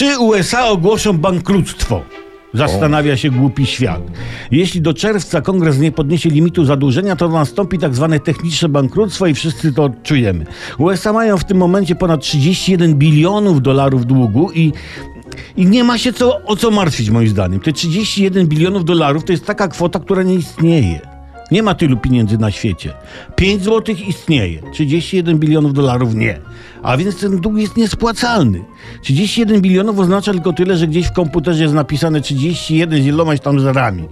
Czy USA ogłoszą bankructwo? Zastanawia się głupi świat. Jeśli do czerwca kongres nie podniesie limitu zadłużenia, to nastąpi tak zwane techniczne bankructwo i wszyscy to odczujemy. USA mają w tym momencie ponad 31 bilionów dolarów długu i i nie ma się co, o co martwić, moim zdaniem. Te 31 bilionów dolarów to jest taka kwota, która nie istnieje. Nie ma tylu pieniędzy na świecie. 5 złotych istnieje, 31 bilionów dolarów nie. A więc ten dług jest niespłacalny. 31 bilionów oznacza tylko tyle, że gdzieś w komputerze jest napisane 31 z ilomaś tam zerami.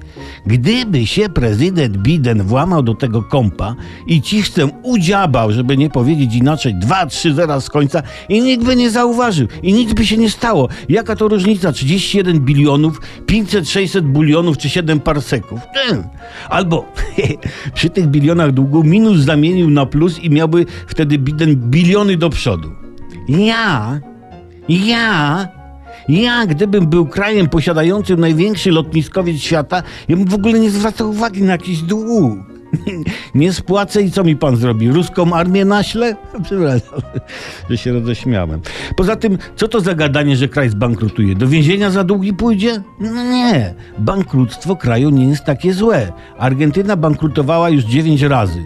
Gdyby się prezydent Biden włamał do tego kompa i cichcem udziabał, żeby nie powiedzieć inaczej, 2-3 zera z końca i nikt by nie zauważył i nic by się nie stało. Jaka to różnica? 31 bilionów, 500-600 bulionów czy 7 parseków? Hmm. Albo przy tych bilionach długu minus zamienił na plus i miałby wtedy Biden biliony do przodu. Ja, ja, ja, gdybym był krajem posiadającym największy lotniskowiec świata, ja bym w ogóle nie zwracał uwagi na jakiś dług. Nie spłacę i co mi pan zrobi? Ruską armię naślę? Przepraszam, że się roześmiałem. Poza tym, co to za gadanie, że kraj zbankrutuje? Do więzienia za długi pójdzie? No nie. Bankructwo kraju nie jest takie złe. Argentyna bankrutowała już 9 razy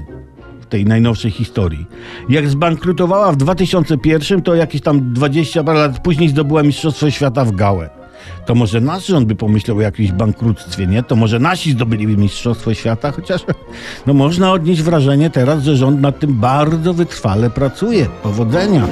w tej najnowszej historii. Jak zbankrutowała w 2001, to jakieś tam 20 parę lat później zdobyła Mistrzostwo Świata w Gałę. To może nasz rząd by pomyślał o jakimś bankructwie, nie? To może nasi zdobyliby Mistrzostwo Świata, chociaż no można odnieść wrażenie teraz, że rząd nad tym bardzo wytrwale pracuje. Powodzenia!